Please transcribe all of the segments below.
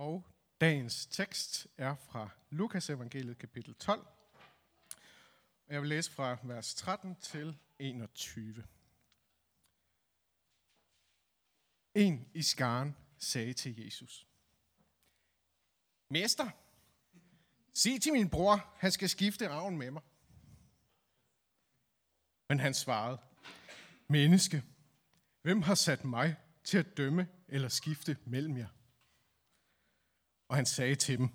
Og dagens tekst er fra Lukas evangeliet kapitel 12. Og jeg vil læse fra vers 13 til 21. En i skaren sagde til Jesus, Mester, sig til min bror, han skal skifte arven med mig. Men han svarede, Menneske, hvem har sat mig til at dømme eller skifte mellem jer? Og han sagde til dem,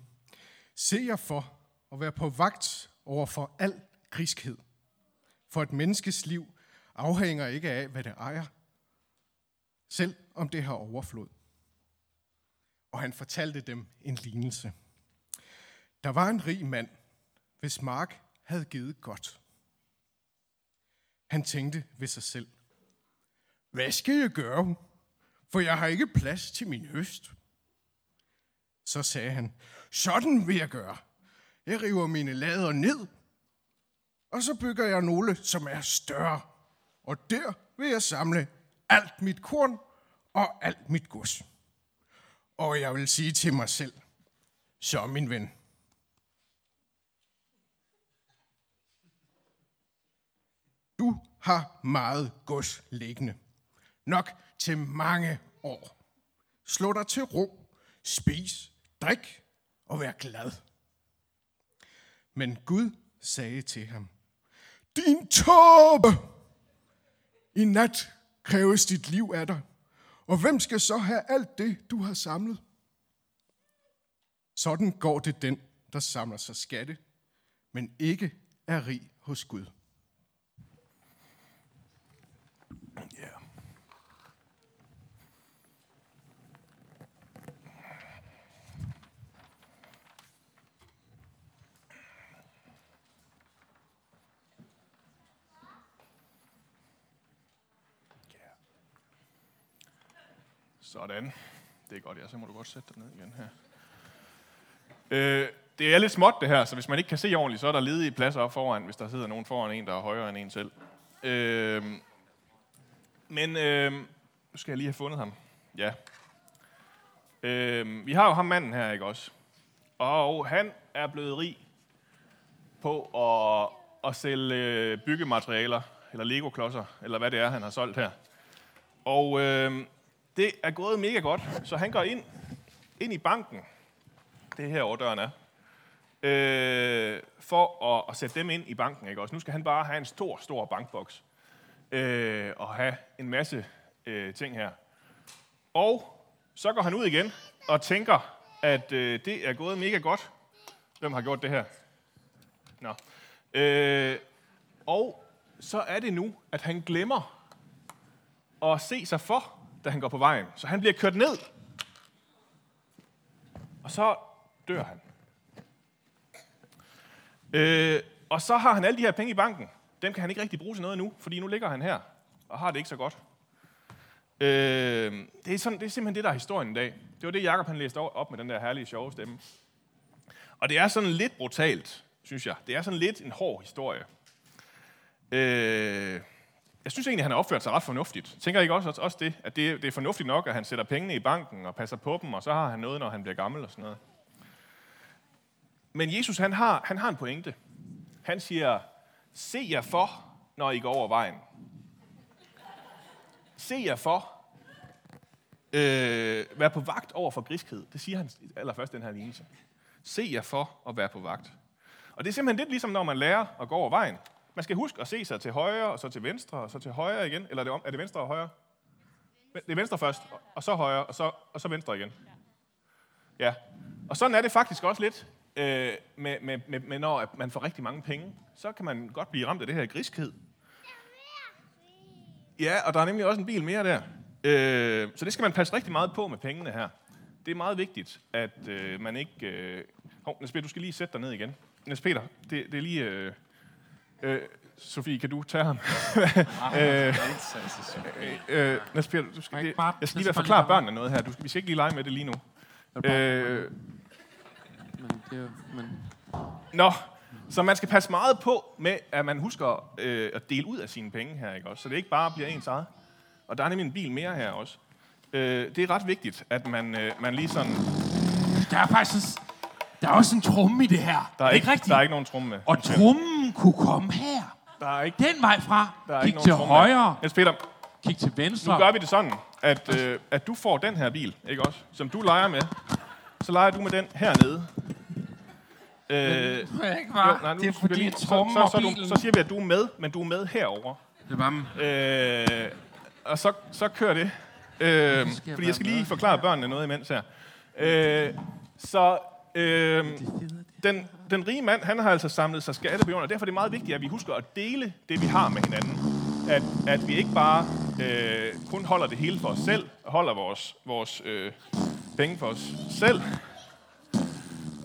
Se jer for at være på vagt over for al griskhed. For et menneskes liv afhænger ikke af, hvad det ejer, selv om det har overflod. Og han fortalte dem en lignelse. Der var en rig mand, hvis mark havde givet godt. Han tænkte ved sig selv, hvad skal jeg gøre? For jeg har ikke plads til min høst. Så sagde han, sådan vil jeg gøre. Jeg river mine lader ned, og så bygger jeg nogle, som er større. Og der vil jeg samle alt mit korn og alt mit gods. Og jeg vil sige til mig selv, så min ven, du har meget gods liggende. Nok til mange år. Slå dig til ro, spis, drik og vær glad. Men Gud sagde til ham, din tåbe! I nat kræves dit liv af dig, og hvem skal så have alt det, du har samlet? Sådan går det den, der samler sig skatte, men ikke er rig hos Gud. Ja. Sådan. Det er godt, ja. Så må du godt sætte dig ned igen her. Øh, det er lidt småt det her, så hvis man ikke kan se ordentligt, så er der ledige pladser op foran, hvis der sidder nogen foran en, der er højere end en selv. Øh, men øh, nu skal jeg lige have fundet ham. Ja. Øh, vi har jo ham manden her, ikke også? Og han er blevet rig på at, at sælge øh, byggematerialer, eller Lego-klodser, eller hvad det er, han har solgt her. Og øh, det er gået mega godt, så han går ind, ind i banken, det er her over døren er, øh, for at, at sætte dem ind i banken. Ikke? Også nu skal han bare have en stor, stor bankboks øh, og have en masse øh, ting her. Og så går han ud igen og tænker, at øh, det er gået mega godt. Hvem har gjort det her? Nå. Øh, og så er det nu, at han glemmer at se sig for, da han går på vejen. Så han bliver kørt ned. Og så dør han. Øh, og så har han alle de her penge i banken. Dem kan han ikke rigtig bruge til noget nu, fordi nu ligger han her og har det ikke så godt. Øh, det, er sådan, det er simpelthen det, der er historien i dag. Det var det, Jacob han læste op med den der herlige, sjove stemme. Og det er sådan lidt brutalt, synes jeg. Det er sådan lidt en hård historie. Øh, jeg synes egentlig, at han har opført sig ret fornuftigt. Tænker ikke også, også det, at det, det er fornuftigt nok, at han sætter pengene i banken og passer på dem, og så har han noget, når han bliver gammel og sådan noget. Men Jesus, han har, han har en pointe. Han siger, se jer for, når I går over vejen. Se jer for. Øh, vær på vagt over for griskhed. Det siger han allerførst den her lignelse. Se jer for at være på vagt. Og det er simpelthen lidt ligesom, når man lærer at gå over vejen. Man skal huske at se sig til højre, og så til venstre, og så til højre igen. Eller er det, om, er det venstre og højre? Det er venstre først, og så højre, og så, og så venstre igen. Ja. Og sådan er det faktisk også lidt, øh, med, med, med, med, når man får rigtig mange penge. Så kan man godt blive ramt af det her griskhed. Ja, og der er nemlig også en bil mere der. Øh, så det skal man passe rigtig meget på med pengene her. Det er meget vigtigt, at øh, man ikke... Øh... Hov, Niels Peter, du skal lige sætte dig ned igen. Niels Peter, det, det er lige... Øh... Øh, Sofie, kan du tage ham? øh, øh, Niels Peter, du skal, det, jeg skal lige være forklare børnene noget her. Du, vi skal ikke lige lege med det lige nu. Øh, Nå, så man skal passe meget på med, at man husker øh, at dele ud af sine penge her, ikke også? Så det ikke bare bliver ens eget. Og der er nemlig en bil mere her også. Øh, det er ret vigtigt, at man, øh, man lige sådan der er faktisk sådan, der er også en tromme i det her. Der er, ikke rigtigt? der er ikke nogen tromme med. Og trummen kunne komme her. Der er ikke, Den vej fra. der er Kig ikke til nogen tromme højre. Niels Peter, Kig til nu venstre. gør vi det sådan, at, øh, at du får den her bil, ikke også? Som du leger med. Så leger du med den hernede. Øh, Ikke jo, var? nej, nu det er skal vi fordi lige- så, og så, så, bilen. du, så siger vi, at du er med, men du er med herover. Det er bare... Øh, og så, så kører det. Øh, fordi jeg skal lige forklare børnene noget imens her. Øh, så øh, den, den rige mand, han har altså samlet sig skattebejoner, og derfor er det meget vigtigt, at vi husker at dele det, vi har med hinanden. At, at vi ikke bare øh, kun holder det hele for os selv, og holder vores, vores øh, penge for os selv.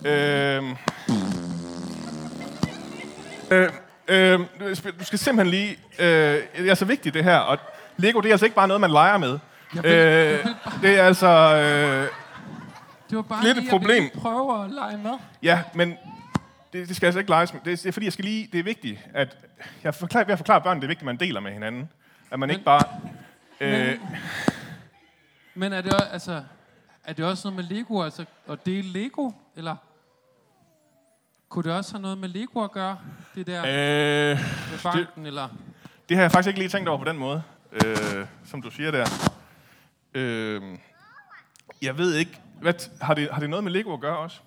Øh, øh, øh, du skal simpelthen lige... Øh, det er så vigtigt, det her. Og Lego, det er altså ikke bare noget, man leger med. Øh, det er altså... Øh, Det var bare Lidt et jeg problem. lige prøve at lege med. Ja, men det, det skal altså ikke leges med. Det, er- det er fordi, jeg skal lige, det er vigtigt, at jeg forklarer, ved at forklare børnene, det er vigtigt, at man deler med hinanden. At man ikke bare... Øh, Men er det, også, altså, er det også noget med Lego, altså at dele Lego, eller kunne det også have noget med Lego at gøre, det der øh, med banken, eller? det har jeg faktisk ikke lige tænkt over på den måde, øh, som du siger der. Øh, jeg ved ikke, hvad, har, det, har det noget med Lego at gøre også?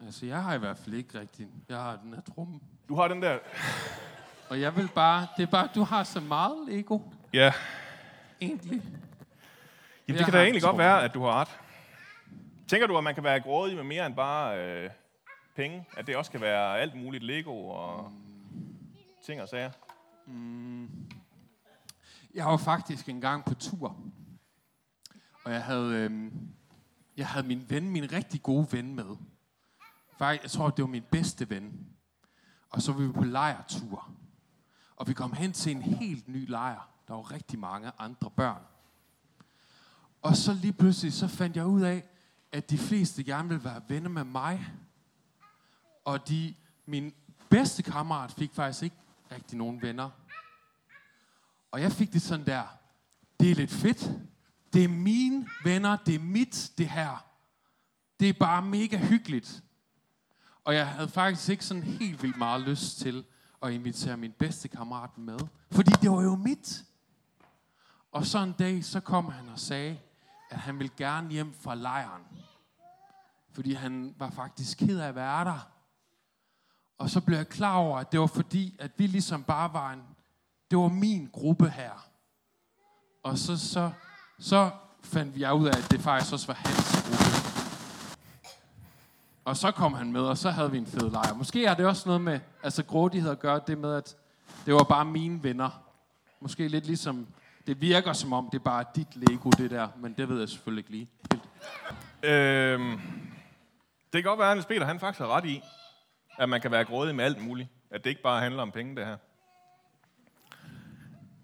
Altså, jeg har i hvert fald ikke rigtig, jeg har den her tromme. Du har den der... Og jeg vil bare, det er bare, du har så meget Lego, Ja, egentlig. Jamen, Jeg det kan da en egentlig godt være, at du har ret. Tænker du, at man kan være grådig med mere end bare øh, penge? At det også kan være alt muligt Lego og ting og sager? Jeg var faktisk engang på tur, og jeg havde, øh, jeg havde min ven, min rigtig gode ven med. Faktisk, jeg tror, det var min bedste ven. Og så var vi på lejertur. Og vi kom hen til en helt ny lejr. Der var rigtig mange andre børn. Og så lige pludselig, så fandt jeg ud af, at de fleste gerne ville være venner med mig. Og de, min bedste kammerat fik faktisk ikke rigtig nogen venner. Og jeg fik det sådan der, det er lidt fedt. Det er mine venner, det er mit, det her. Det er bare mega hyggeligt. Og jeg havde faktisk ikke sådan helt vildt meget lyst til at invitere min bedste kammerat med. Fordi det var jo mit. Og så en dag, så kom han og sagde, at han ville gerne hjem fra lejren. Fordi han var faktisk ked af at være der. Og så blev jeg klar over, at det var fordi, at vi ligesom bare var en, det var min gruppe her. Og så, så, så fandt jeg ud af, at det faktisk også var hans gruppe. Og så kom han med, og så havde vi en fed lejr. Måske har det også noget med, altså grådighed at gøre det med, at det var bare mine venner. Måske lidt ligesom, det virker som om, det er bare dit Lego, det der, men det ved jeg selvfølgelig ikke lige. helt. Øhm, det kan godt være, at Niels Peter han faktisk har ret i, at man kan være grådig med alt muligt. At det ikke bare handler om penge, det her.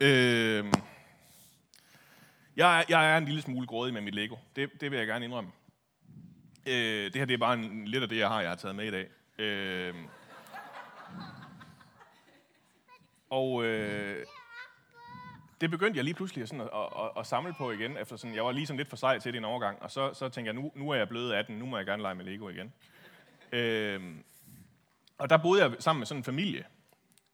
Øhm, jeg, er, jeg er en lille smule grådig med mit Lego. Det, det vil jeg gerne indrømme. Øh, det her det er bare en, lidt af det, jeg har, jeg har taget med i dag. Øh, og øh, det begyndte jeg lige pludselig at, sådan at, at, at, at samle på igen, efter sådan, jeg var lige sådan lidt for sej til det en overgang, og så, så tænkte jeg, nu, nu er jeg blevet 18, nu må jeg gerne lege med Lego igen. Øh, og der boede jeg sammen med sådan en familie,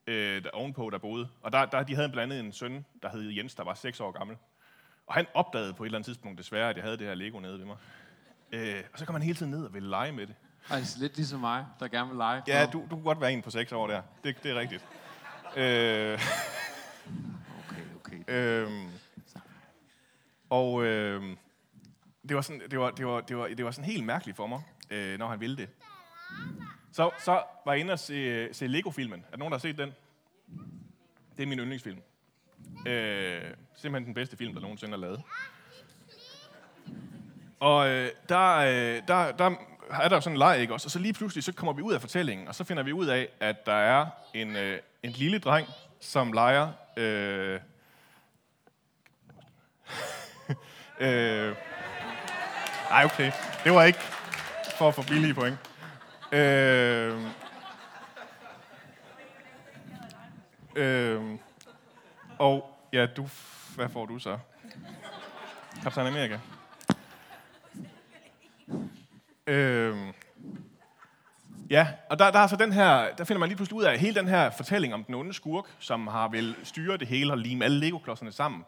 øh, der, ovenpå, der boede. Og der, der, de havde blandt andet en søn, der hed Jens, der var 6 år gammel. Og han opdagede på et eller andet tidspunkt desværre, at jeg havde det her Lego nede ved mig. Øh, og så kom han hele tiden ned og ville lege med det. Altså lidt ligesom mig, der gerne vil lege. Ja, du, du kunne godt være en på 6 år der. Det, det er rigtigt. Øh, Okay, okay. Øhm, og øhm, det, var sådan, det, var, det, var, det, var, det var sådan helt mærkeligt for mig, øh, når han ville det. Så, så var jeg inde og se, se Lego-filmen. Er der nogen, der har set den? Det er min yndlingsfilm. Øh, simpelthen den bedste film, der nogensinde er lavet. Og øh, der, øh, der, der er der sådan en leg, ikke også? Og så lige pludselig, så kommer vi ud af fortællingen, og så finder vi ud af, at der er en, øh, en lille dreng, som leger... Øh, øh, ej, okay. Det var ikke for at få billige point. Øh, øh, og ja, du, hvad får du så? Kaptajn Amerika. Øhm, ja, og der, der er så den her, der finder man lige pludselig ud af, at hele den her fortælling om den onde skurk, som har vil styre det hele og lime alle legoklodserne sammen,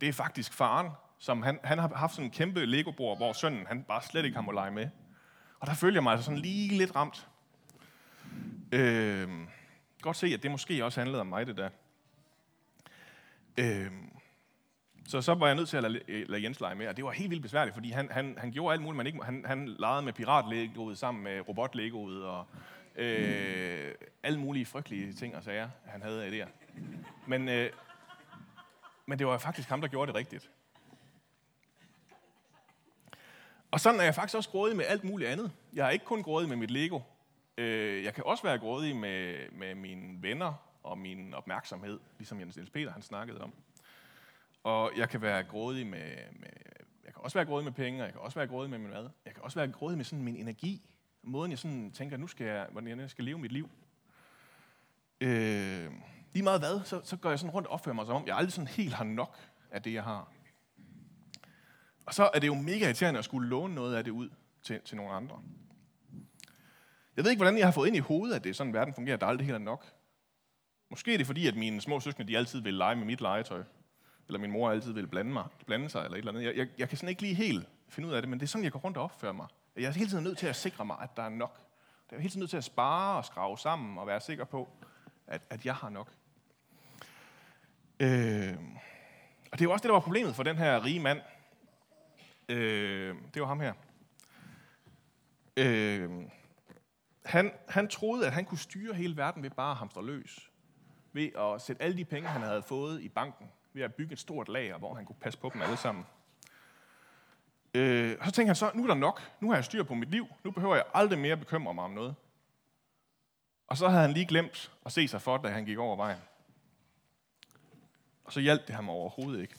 det er faktisk faren, som han, han har haft sådan en kæmpe legobord, hvor sønnen han bare slet ikke har må lege med. Og der følger mig altså sådan lige lidt ramt. Øhm, godt se, at det måske også handlede om mig, det der. Øhm, så så var jeg nødt til at lade, lade Jens lege med, og det var helt vildt besværligt, fordi han, han, han gjorde alt muligt, man ikke Han, han legede med piratlegoet sammen med robotlegoet og øh, alle mulige frygtelige ting og sager, han havde af det Men, øh, men det var faktisk ham, der gjorde det rigtigt. Og sådan er jeg faktisk også grådig med alt muligt andet. Jeg er ikke kun grådig med mit Lego. Øh, jeg kan også være grådig med, med mine venner og min opmærksomhed, ligesom Jens Niels Peter han snakkede om. Og jeg kan være grådig med, med, jeg kan også være grådig med penge, og jeg kan også være grådig med min mad. Jeg kan også være grådig med sådan min energi. Måden jeg sådan tænker, nu skal jeg, hvordan jeg skal leve mit liv. Øh, lige meget hvad, så, så går jeg sådan rundt og opfører mig som om, jeg aldrig sådan helt har nok af det, jeg har. Og så er det jo mega irriterende at skulle låne noget af det ud til, til nogle andre. Jeg ved ikke, hvordan jeg har fået ind i hovedet, at det er sådan, verden fungerer, at der aldrig helt er nok. Måske er det fordi, at mine små søskende, de altid vil lege med mit legetøj. Eller min mor altid vil blande, mig, blande sig, eller et eller andet. Jeg, jeg, jeg kan sådan ikke lige helt finde ud af det, men det er sådan, jeg går rundt og opfører mig. Jeg er hele tiden nødt til at sikre mig, at der er nok. Jeg er hele tiden nødt til at spare og skrave sammen og være sikker på, at, at jeg har nok. Øh, og det er jo også det, der var problemet for den her rige mand. Øh, det var ham her. Øh, han, han troede, at han kunne styre hele verden ved bare at hamstre løs. Ved at sætte alle de penge, han havde fået i banken, ved at bygge et stort lager, hvor han kunne passe på dem alle sammen. Øh, og så tænkte han så, nu er der nok. Nu har jeg styr på mit liv. Nu behøver jeg aldrig mere bekymre mig om noget. Og så havde han lige glemt at se sig for, da han gik over vejen. Og så hjalp det ham overhovedet ikke.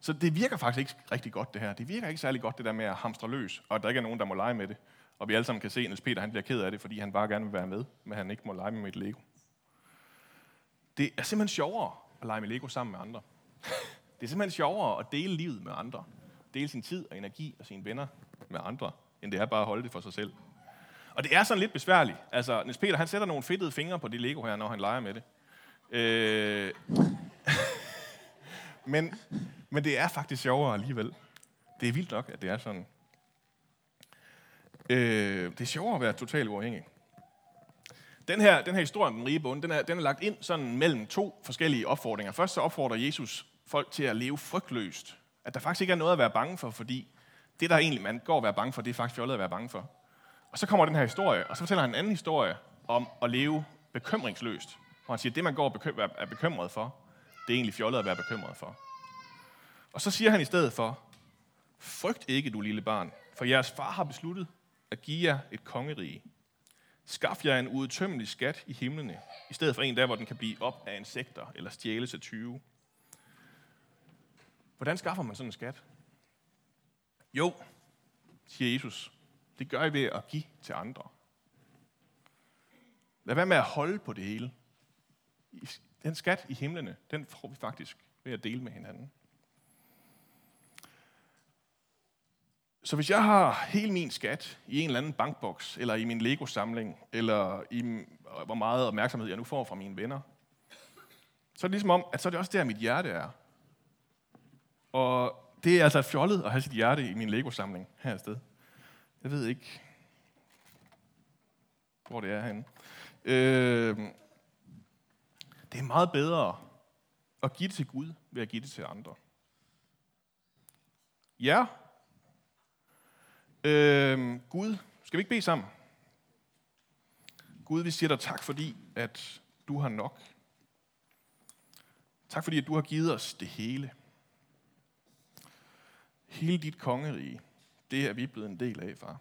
Så det virker faktisk ikke rigtig godt, det her. Det virker ikke særlig godt, det der med at hamstre løs, og at der ikke er nogen, der må lege med det. Og vi alle sammen kan se, at Niels Peter han bliver ked af det, fordi han bare gerne vil være med, men han ikke må lege med et Lego. Det er simpelthen sjovere at lege med Lego sammen med andre. Det er simpelthen sjovere at dele livet med andre. Dele sin tid og energi og sine venner med andre, end det er bare at holde det for sig selv. Og det er sådan lidt besværligt. Altså, Niels Peter, han sætter nogle fedtede fingre på det Lego her, når han leger med det. Øh... men, men det er faktisk sjovere alligevel. Det er vildt nok, at det er sådan. Øh, det er sjovere at være totalt uafhængig. Den her, den her historie om den rige bonde, den er, den er lagt ind sådan mellem to forskellige opfordringer. Først så opfordrer Jesus folk til at leve frygtløst. At der faktisk ikke er noget at være bange for, fordi det, der egentlig man går at være bange for, det er faktisk fjollet at være bange for. Og så kommer den her historie, og så fortæller han en anden historie om at leve bekymringsløst. Hvor han siger, at det, man går og er bekymret for, det er egentlig fjollet at være bekymret for. Og så siger han i stedet for, frygt ikke, du lille barn, for jeres far har besluttet at give jer et kongerige. Skaf jer en udtømmelig skat i himlene, i stedet for en der, hvor den kan blive op af insekter eller stjæles af 20. Hvordan skaffer man sådan en skat? Jo, siger Jesus, det gør I ved at give til andre. Lad være med at holde på det hele. Den skat i himlene, den får vi faktisk ved at dele med hinanden. Så hvis jeg har hele min skat i en eller anden bankboks, eller i min Lego-samling, eller i øh, hvor meget opmærksomhed jeg nu får fra mine venner, så er det ligesom om, at så er det også der, mit hjerte er. Og det er altså fjollet at have sit hjerte i min Lego-samling her et sted. Jeg ved ikke, hvor det er henne. Øh, det er meget bedre at give det til Gud, ved at give det til andre. Ja, øh, Gud, skal vi ikke bede sammen? Gud, vi siger dig tak, fordi at du har nok. Tak fordi, at du har givet os det hele. Hele dit kongerige, det er vi blevet en del af, far.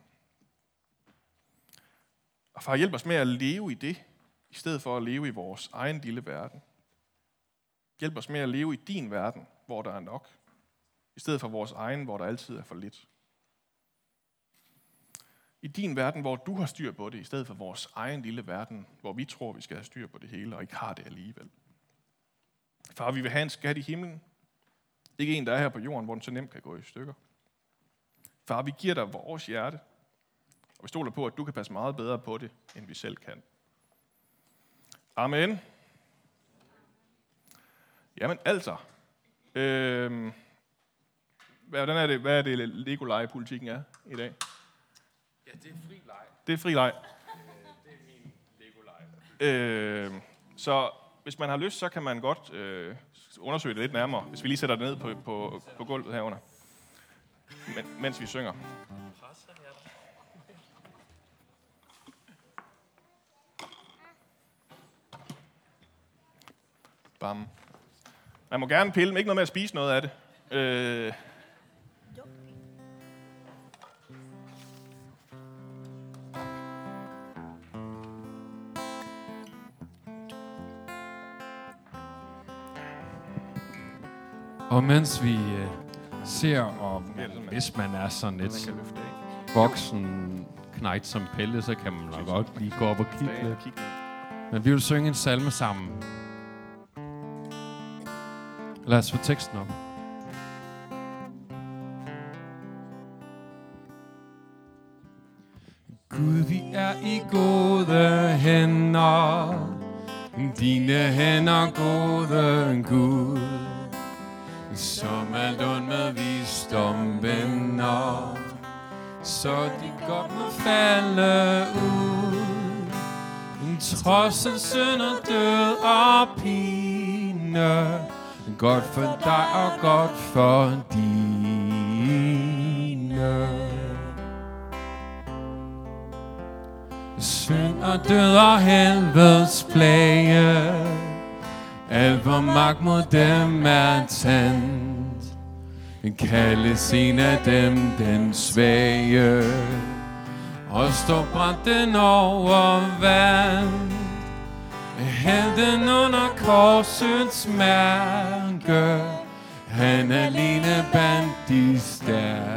Og far, hjælp os med at leve i det, i stedet for at leve i vores egen lille verden. Hjælp os med at leve i din verden, hvor der er nok, i stedet for vores egen, hvor der altid er for lidt. I din verden, hvor du har styr på det, i stedet for vores egen lille verden, hvor vi tror, vi skal have styr på det hele, og ikke har det alligevel. Far, vi vil have en skat i himlen. Ikke en, der er her på jorden, hvor den så nemt kan gå i stykker. Far, vi giver dig vores hjerte, og vi stoler på, at du kan passe meget bedre på det, end vi selv kan. Amen. Jamen altså, øh, hvordan er det, hvad er det Lego-legepolitikken er i dag? Ja, det er fri leg. Det er fri leg. Øh, så hvis man har lyst, så kan man godt øh, undersøge det lidt nærmere, hvis vi lige sætter det ned på, på, på gulvet herunder, men, mens vi synger. Bam. Man må gerne pille, men ikke noget med at spise noget af det. Øh, Og mens vi øh, ser, og hvis man er sådan lidt voksen knægt som Pelle, så kan man nok godt lige gå op og kigge lidt. Men vi vil synge en salme sammen. Lad os få teksten op. Gud, vi er i gode hænder. Dine hænder, gode Gud. Som alt ond med visdom vender. Så de godt må falde ud. Trods af synd og død og pine Godt for dig og godt for dine Synd og død og helvedes plage alt hvor magt mod dem er tændt Kaldes en af dem den svage og står branden over vand. Hæld under korsets mærke. Han alene bandt de stærke.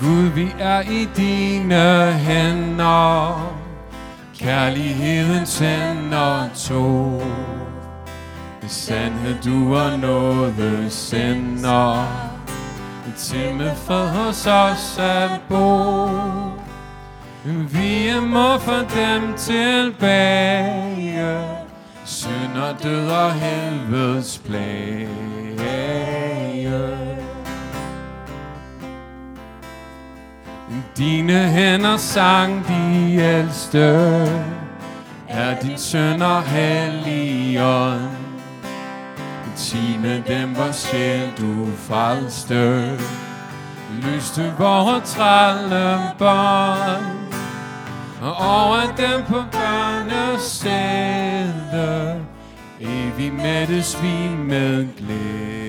Gud, vi er i dine hænder. Kærligheden sender to Det Sandhed du og noget sender. Til med for hos os at bo. Vi må for dem tilbage. Synd og død og helvedes plage Dine hænder sang de ældste, er din søn og helligånd. Tine dem var sjæl du frelste, lyste vores trælle bånd. Og over dem på børnesæde, evig mættes vi med glæde.